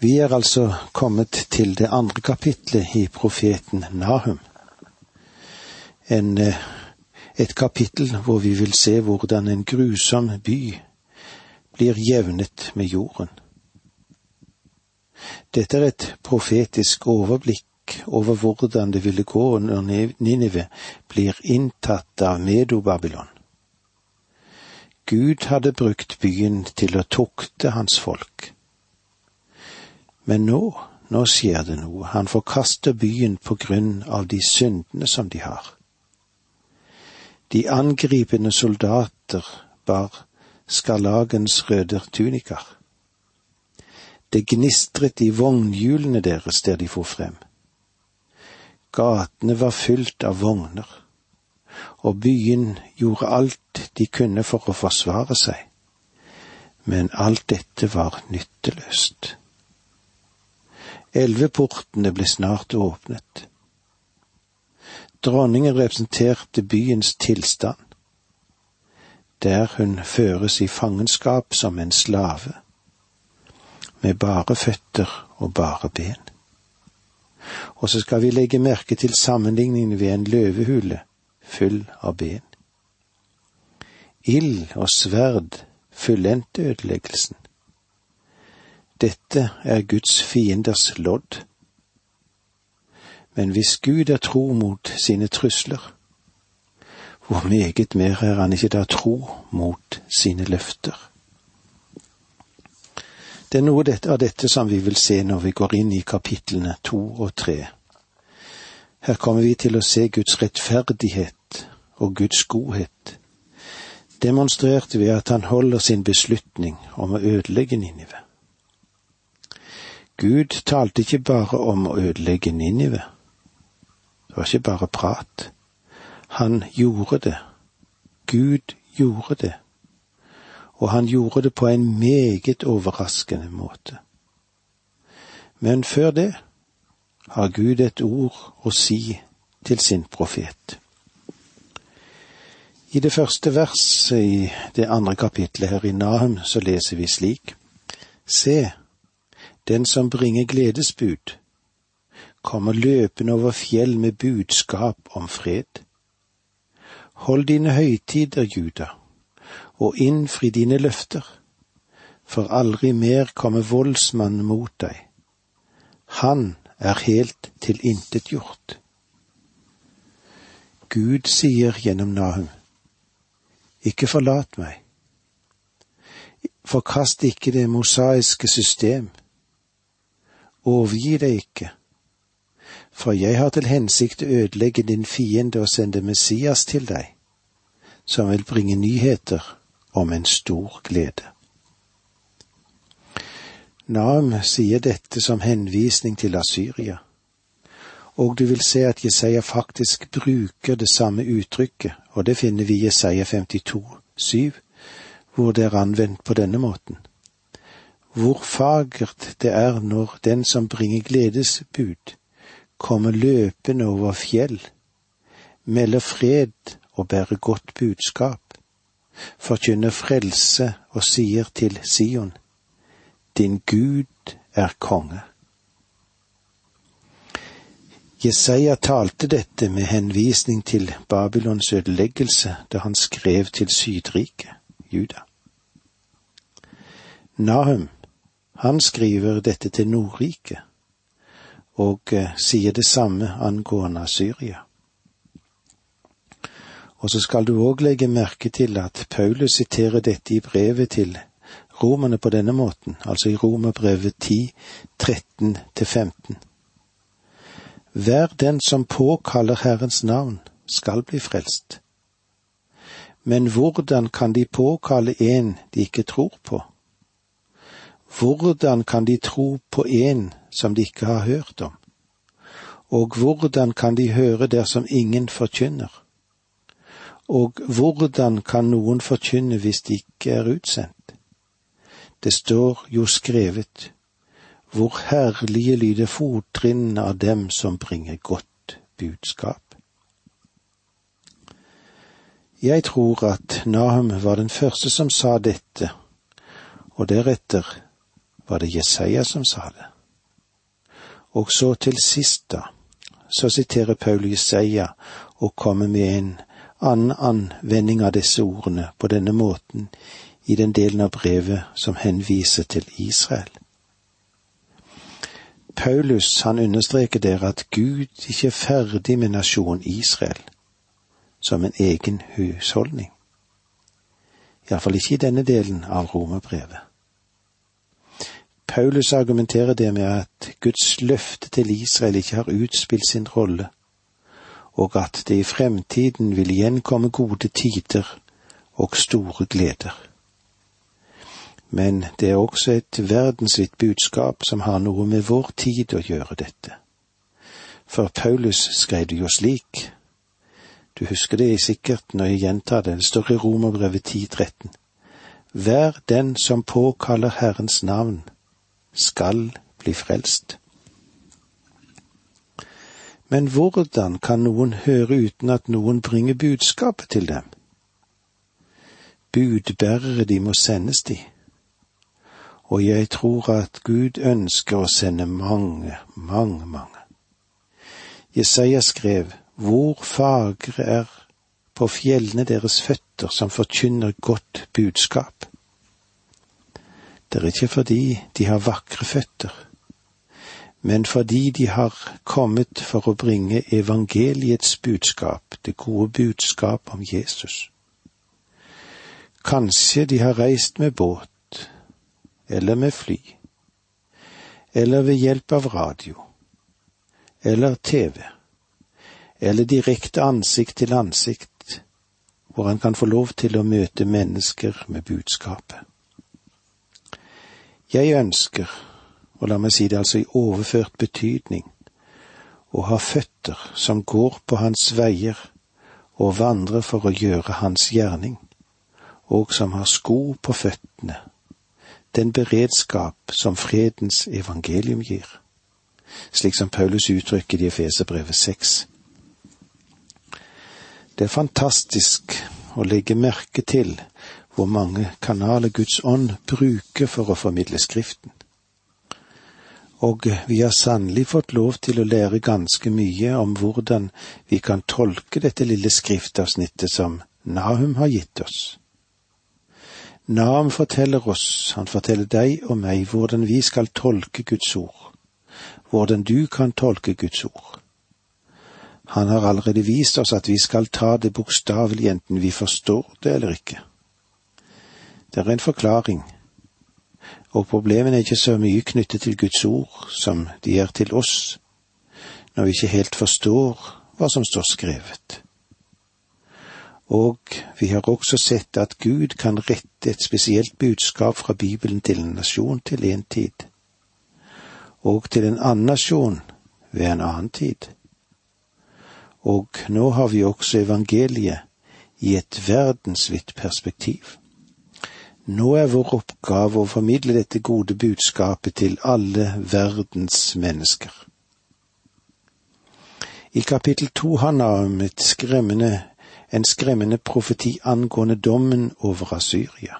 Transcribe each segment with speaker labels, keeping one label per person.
Speaker 1: Vi er altså kommet til det andre kapitlet i profeten Nahum. En, eh, et kapittel hvor vi vil se hvordan en grusom by blir jevnet med jorden. Dette er et profetisk overblikk over hvordan det ville gå når Ninive blir inntatt av Medo-Babylon. Gud hadde brukt byen til å tukte hans folk men nå, nå skjer det noe. Han forkaster byen på grunn av de syndene som de har. De angripende soldater bar skarlagens røde tunikaer. Det gnistret i vognhjulene deres der de for frem. Gatene var fylt av vogner, og byen gjorde alt de kunne for å forsvare seg, men alt dette var nytteløst. Elveportene ble snart åpnet. Dronningen representerte byens tilstand, der hun føres i fangenskap som en slave, med bare føtter og bare ben. Og så skal vi legge merke til sammenligningen ved en løvehule full av ben. Ild og sverd fullendte ødeleggelsen. Dette er Guds fienders lodd. Men hvis Gud er tro mot sine trusler, hvor meget mer er han ikke da tro mot sine løfter? Det er noe av dette som vi vil se når vi går inn i kapitlene to og tre. Her kommer vi til å se Guds rettferdighet og Guds godhet, demonstrert ved at han holder sin beslutning om å ødelegge Ninive. Gud talte ikke bare om å ødelegge Ninive. Det var ikke bare prat. Han gjorde det. Gud gjorde det. Og han gjorde det på en meget overraskende måte. Men før det har Gud et ord å si til sin profet. I det første verset i det andre kapitlet her i Nahum så leser vi slik. Se, den som bringer gledesbud, kommer løpende over fjell med budskap om fred. Hold dine høytider, Juda, og innfri dine løfter, for aldri mer kommer voldsmannen mot deg. Han er helt tilintetgjort. Gud sier gjennom Nahum, ikke forlat meg. Forkast ikke det mosaiske system overgi deg ikke, for jeg har til hensikt å ødelegge din fiende og sende Messias til deg, som vil bringe nyheter om en stor glede. Naam sier dette som henvisning til Asyria, og du vil se at Jesaja faktisk bruker det samme uttrykket, og det finner vi i Jesaja 52, 7, hvor det er anvendt på denne måten hvor fagert det er når den som bringer gledesbud, kommer løpende over fjell, melder fred og bærer godt budskap, forkynner frelse og sier til Sion, din Gud er konge. Jesaja talte dette med henvisning til Babylons ødeleggelse da han skrev til Sydriket, Juda. Nahum han skriver dette til Nordriket, og eh, sier det samme angående Syria. Og så skal du òg legge merke til at Paulus siterer dette i brevet til romerne på denne måten, altså i Romerbrevet 10, 13-15. Hver den som påkaller Herrens navn, skal bli frelst. Men hvordan kan de påkalle en de ikke tror på? Hvordan kan de tro på en som de ikke har hørt om? Og hvordan kan de høre dersom ingen forkynner? Og hvordan kan noen forkynne hvis de ikke er utsendt? Det står jo skrevet, hvor herlige lyder fottrinnene av dem som bringer godt budskap. Jeg tror at Nahum var den første som sa dette, og deretter var det Jesaja som sa det. Og så til sist, da, så siterer Paul Jesaja og kommer med en annen anvending av disse ordene på denne måten i den delen av brevet som henviser til Israel. Paulus han understreker der at Gud ikke er ferdig med nasjonen Israel som en egen husholdning. Iallfall ikke i denne delen av romerbrevet. Paulus argumenterer det med at Guds løfte til Israel ikke har utspilt sin rolle, og at det i fremtiden vil igjen komme gode tider og store gleder. Men det er også et verdensvidt budskap som har noe med vår tid å gjøre dette. For Paulus skrev det jo slik, du husker det sikkert når jeg gjentar det, det står i Romerbrevet 10.13. Vær den som påkaller Herrens navn, skal bli frelst. Men hvordan kan noen høre uten at noen bringer budskapet til dem? Budbærere de må sendes de. Og jeg tror at Gud ønsker å sende mange, mange, mange. Jesaja skrev, hvor fagre er på fjellene deres føtter som forkynner godt budskap. Det er ikke fordi de har vakre føtter, men fordi de har kommet for å bringe evangeliets budskap, det gode budskap om Jesus. Kanskje de har reist med båt, eller med fly, eller ved hjelp av radio, eller TV eller direkte ansikt til ansikt, hvor han kan få lov til å møte mennesker med budskapet. Jeg ønsker, og la meg si det altså i overført betydning, å ha føtter som går på hans veier og vandrer for å gjøre hans gjerning, og som har sko på føttene, den beredskap som fredens evangelium gir, slik som Paulus uttrykker det i Efeserbrevet seks. Det er fantastisk å legge merke til hvor mange kanaler Guds ånd bruker for å formidle Skriften. Og vi har sannelig fått lov til å lære ganske mye om hvordan vi kan tolke dette lille skriftavsnittet som Nahum har gitt oss. Nahum forteller oss, han forteller deg og meg, hvordan vi skal tolke Guds ord, hvordan du kan tolke Guds ord. Han har allerede vist oss at vi skal ta det bokstavelig enten vi forstår det eller ikke. Det er en forklaring, og problemene er ikke så mye knyttet til Guds ord som de er til oss, når vi ikke helt forstår hva som står skrevet. Og vi har også sett at Gud kan rette et spesielt budskap fra Bibelen til en nasjon til en tid, og til en annen nasjon ved en annen tid og nå har vi også evangeliet i et verdensvidt perspektiv. Nå er vår oppgave å formidle dette gode budskapet til alle verdens mennesker. I kapittel to Naum et skremmende, en skremmende profeti angående dommen over Asyria.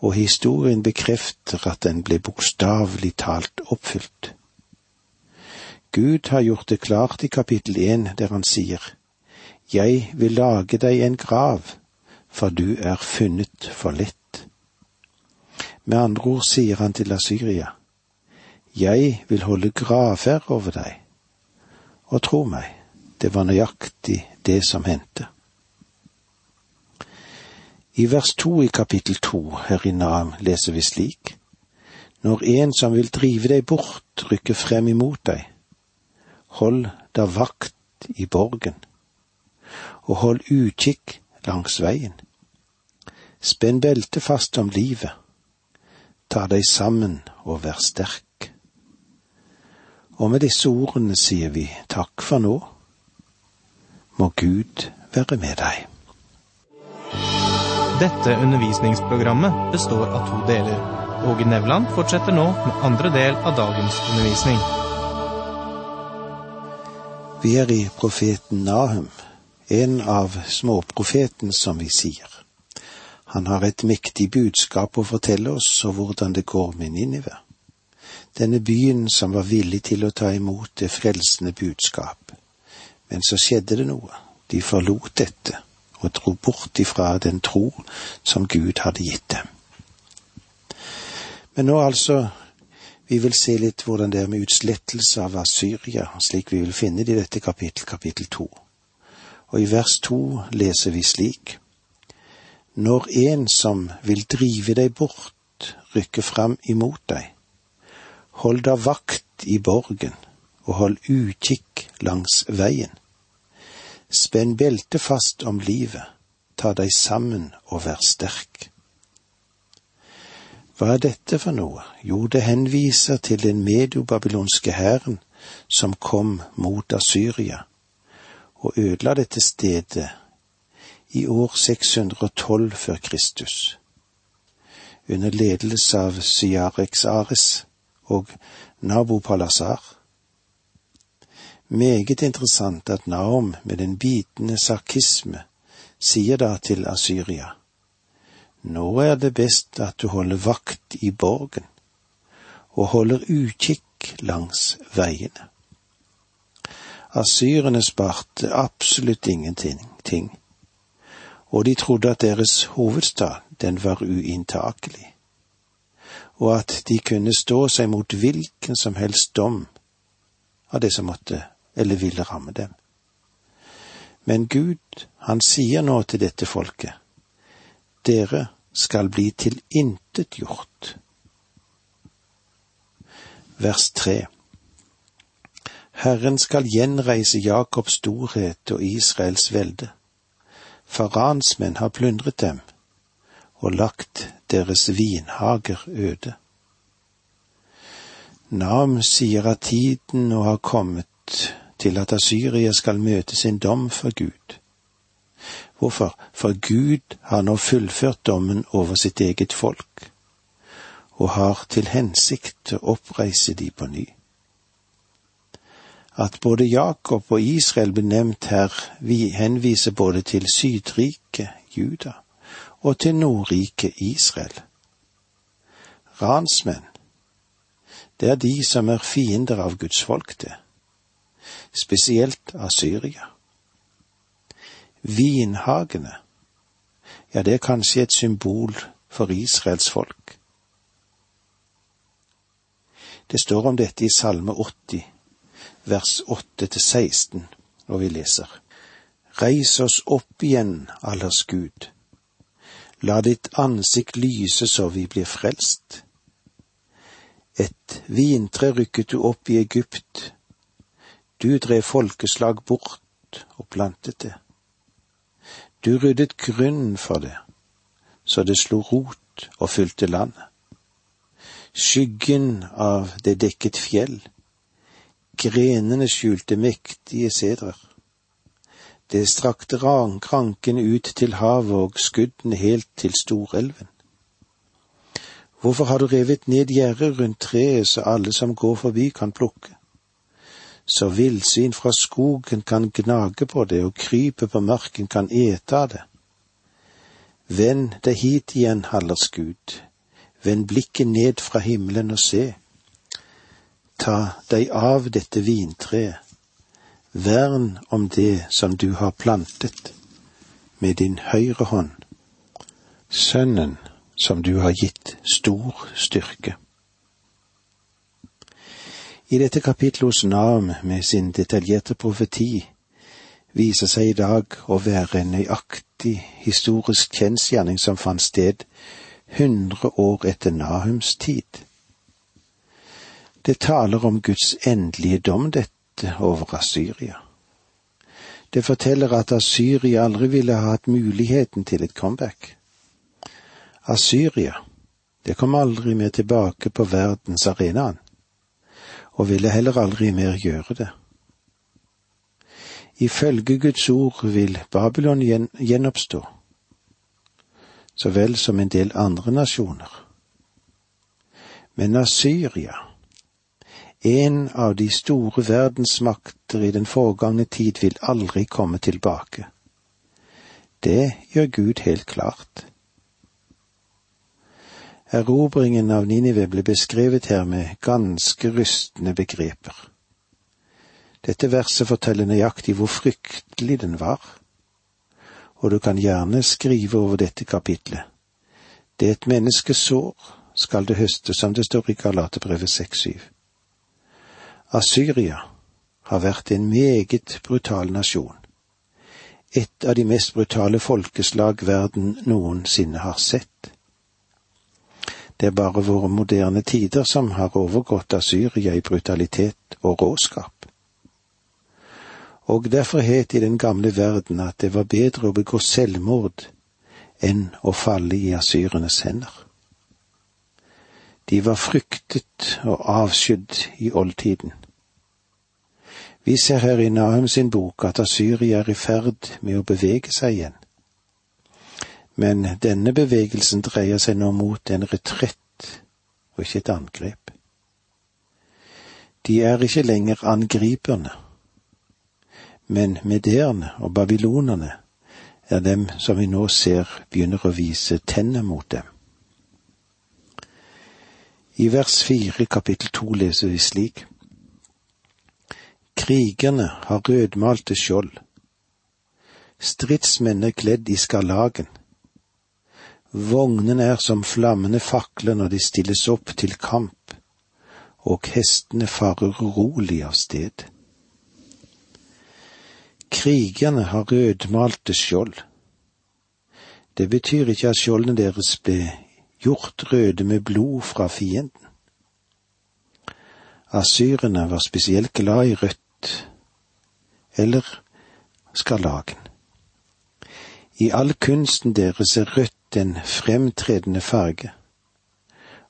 Speaker 1: Og historien bekrefter at den ble bokstavelig talt oppfylt. Gud har gjort det klart i kapittel én, der han sier, Jeg vil lage deg en grav, for du er funnet for lett. Med andre ord sier han til Asyria, Jeg vil holde gravferd over deg. Og tro meg, det var nøyaktig det som hendte. I vers to i kapittel to her i Nam leser vi slik. Når en som vil drive deg bort, rykker frem imot deg, hold da vakt i borgen, og hold utkikk langs veien. Spenn beltet fast om livet, ta deg sammen og vær sterk. Og med disse ordene sier vi takk for nå. Må Gud være med deg.
Speaker 2: Dette undervisningsprogrammet består av to deler. Åge Nevland fortsetter nå med andre del av dagens undervisning.
Speaker 1: Vi er i profeten Nahum, en av småprofeten, som vi sier. Han har et mektig budskap å fortelle oss og hvordan det går med Ninive. denne byen som var villig til å ta imot det frelsende budskap. Men så skjedde det noe. De forlot dette og dro bort ifra den tro som Gud hadde gitt dem. Men nå altså, vi vil se litt hvordan det er med utslettelse av Asyria, slik vi vil finne det i dette kapittel, kapittel to. Og i vers to leser vi slik. Når en som vil drive deg bort, rykker fram imot deg, hold da vakt i borgen og hold utkikk langs veien. Spenn beltet fast om livet, ta deg sammen og vær sterk. Hva er dette for noe? Jo, det henviser til den mediobabylonske hæren som kom mot Asyria og ødela dette stedet i år 612 før Kristus, under ledelse av Syareks Ares og Nabopalassar. Meget interessant at Naom med den bitende sarkisme sier da til Asyria, nå er det best at du holder vakt i borgen og holder utkikk langs veiene. Asyrene sparte absolutt ingenting, og de trodde at deres hovedstad, den var uinntakelig, og at de kunne stå seg mot hvilken som helst dom av det som måtte eller ville ramme dem. Men Gud, han sier nå til dette folket, dere skal bli tilintetgjort. Vers tre. Herren skal gjenreise Jakobs storhet og Israels velde. Farans menn har plyndret dem og lagt deres vinhager øde. Nam sier at tiden nå har kommet til at Asyria skal møte sin dom for Gud. Hvorfor? For Gud har nå fullført dommen over sitt eget folk, og har til hensikt å oppreise de på ny. At både Jakob og Israel blir nevnt her, vi henviser både til Sydriket, Juda, og til Nordriket, Israel. Ransmenn, det er de som er fiender av Guds folk, det spesielt av Syria. Vinhagene, ja, det er kanskje et symbol for Israels folk. Det står om dette i Salme 80, vers 8 til 16, og vi leser. Reis oss opp igjen, allers Gud. La ditt ansikt lyse så vi blir frelst. Et vintre rykket du opp i Egypt, du drev folkeslag bort og plantet det. Du ryddet grunnen for det, så det slo rot og fylte landet. Skyggen av det dekket fjell, grenene skjulte mektige sedrer. Det strakte krankene ut til havet og skuddene helt til storelven. Hvorfor har du revet ned gjerdet rundt treet så alle som går forbi kan plukke? så villsvin fra skogen kan gnage på det, og krypet på marken kan ete av det. Vend deg hit igjen, Hallers Gud, vend blikket ned fra himmelen og se. Ta deg av dette vintreet, vern om det som du har plantet, med din høyre hånd, sønnen som du har gitt stor styrke. I dette kapitlet hos Nam med sin detaljerte profeti viser seg i dag å være en nøyaktig historisk kjensgjerning som fant sted hundre år etter Nahums tid. Det taler om Guds endelige dom, dette, over Asyria. Det forteller at Asyria aldri ville ha hatt muligheten til et comeback. Asyria, det kom aldri mer tilbake på verdensarenaen og ville heller aldri mer gjøre det. Ifølge Guds ord vil Babylon gjenoppstå, så vel som en del andre nasjoner. Men Asyria, en av de store verdensmakter i den foregangne tid, vil aldri komme tilbake. Det gjør Gud helt klart. Erobringen av Ninive ble beskrevet her med ganske rystende begreper. Dette verset forteller nøyaktig hvor fryktelig den var, og du kan gjerne skrive over dette kapitlet. Det et menneske sår, skal det høste, som det står i Galaterbrevet 6-7. Asyria har vært en meget brutal nasjon, et av de mest brutale folkeslag verden noensinne har sett. Det er bare våre moderne tider som har overgått Asyria i brutalitet og råskap. Og derfor het i den gamle verden at det var bedre å begå selvmord enn å falle i asyrenes hender. De var fryktet og avskydd i oldtiden. Vi ser her i Nahum sin bok at Asyria er i ferd med å bevege seg igjen men denne bevegelsen dreier seg nå mot en retrett og ikke et angrep. De er ikke lenger angriperne, men medeerne og babylonerne er dem som vi nå ser begynner å vise tenner mot dem. I vers fire kapittel to leser vi slik. Krigerne har rødmalte skjold. Stridsmenn er kledd i skarlagen Vognene er som flammende fakler når de stilles opp til kamp, og hestene farer urolig av sted. Krigerne har rødmalte skjold. Det betyr ikke at skjoldene deres ble gjort røde med blod fra fienden. Asyrene var spesielt glad i rødt, eller skarlagen. I all kunsten deres er rødt en fremtredende farge,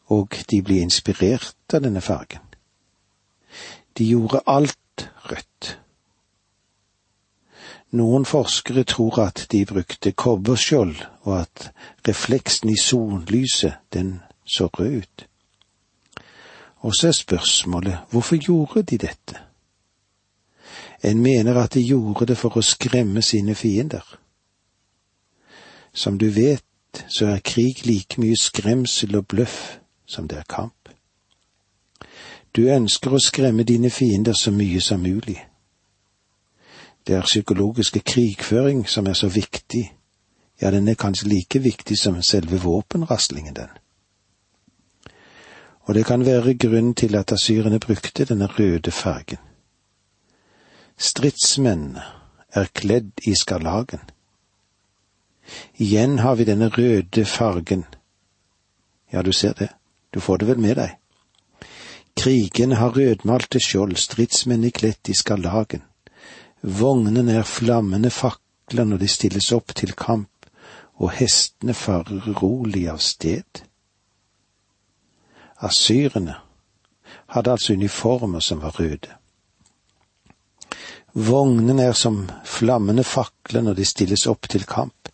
Speaker 1: og de ble inspirert av denne fargen. De gjorde alt rødt. Noen forskere tror at de brukte kobberskjold, og at refleksen i sollyset, den så rød ut. Og så er spørsmålet hvorfor gjorde de dette? En mener at de gjorde det for å skremme sine fiender. Som du vet, så er krig like mye skremsel og bløff som det er kamp. Du ønsker å skremme dine fiender så mye som mulig. Det er psykologiske krigføring som er så viktig, ja, den er kanskje like viktig som selve våpenraslingen, den. Og det kan være grunnen til at asyrene brukte denne røde fargen. Stridsmennene er kledd i skarlagen Igjen har vi denne røde fargen. Ja, du ser det, du får det vel med deg. Krigene har rødmalte skjold, stridsmenn i klett i skarlagen. Vognene er flammende fakler når de stilles opp til kamp, og hestene farer rolig av sted. Asyrene hadde altså uniformer som var røde. Vognene er som flammende fakler når de stilles opp til kamp.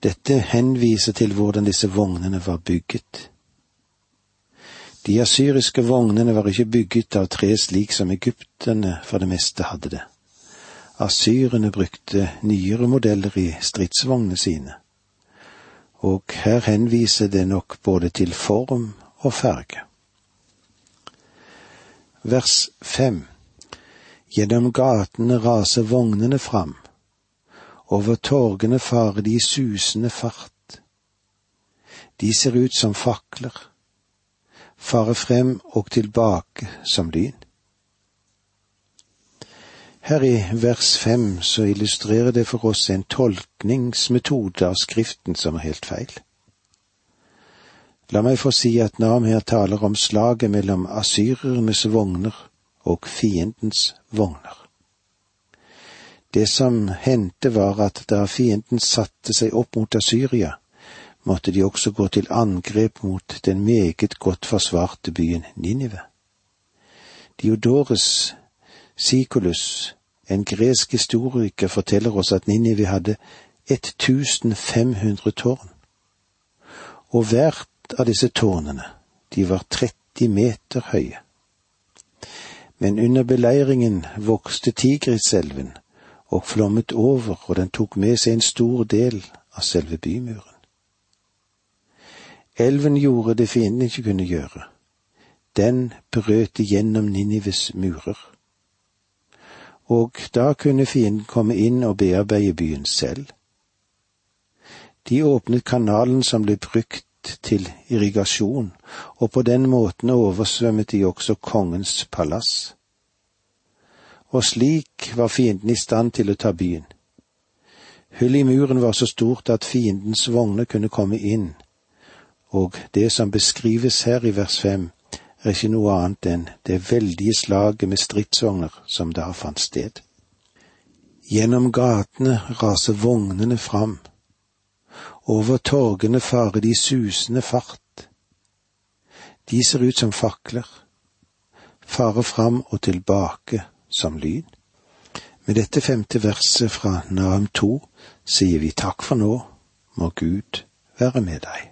Speaker 1: Dette henviser til hvordan disse vognene var bygget. De asyriske vognene var ikke bygget av tre slik som egypterne for det meste hadde det. Asyrene brukte nyere modeller i stridsvognene sine, og her henviser det nok både til form og farge. Vers fem Gjennom gatene raser vognene fram, over torgene farer de i susende fart. De ser ut som fakler, farer frem og tilbake som lyn. Her i vers fem så illustrerer det for oss en tolkningsmetode av Skriften som er helt feil. La meg få si at Nam her taler om slaget mellom asyrernes vogner og fiendens vogner. Det som hendte var at da fienden satte seg opp mot Asyria, måtte de også gå til angrep mot den meget godt forsvarte byen Ninive. Diodores Sikolus, en gresk historiker, forteller oss at Ninive hadde 1500 tårn, og hvert av disse tårnene, de var 30 meter høye. Men under beleiringen vokste Tigriselven, og flommet over, og den tok med seg en stor del av selve bymuren. Elven gjorde det fienden ikke kunne gjøre. Den brøt igjennom Ninives murer. Og da kunne fienden komme inn og bearbeide byen selv. De åpnet kanalen som ble brukt til irrigasjon, og på den måten oversvømmet de også kongens palass. Og slik var fienden i stand til å ta byen. Hullet i muren var så stort at fiendens vogner kunne komme inn, og det som beskrives her i vers fem, er ikke noe annet enn det veldige slaget med stridsvogner som da fant sted. Gjennom gatene raser vognene fram, over torgene farer de susende fart. De ser ut som fakler, farer fram og tilbake som lyn. Med dette femte verset fra Nahum 2 sier vi takk for nå, må Gud være med deg.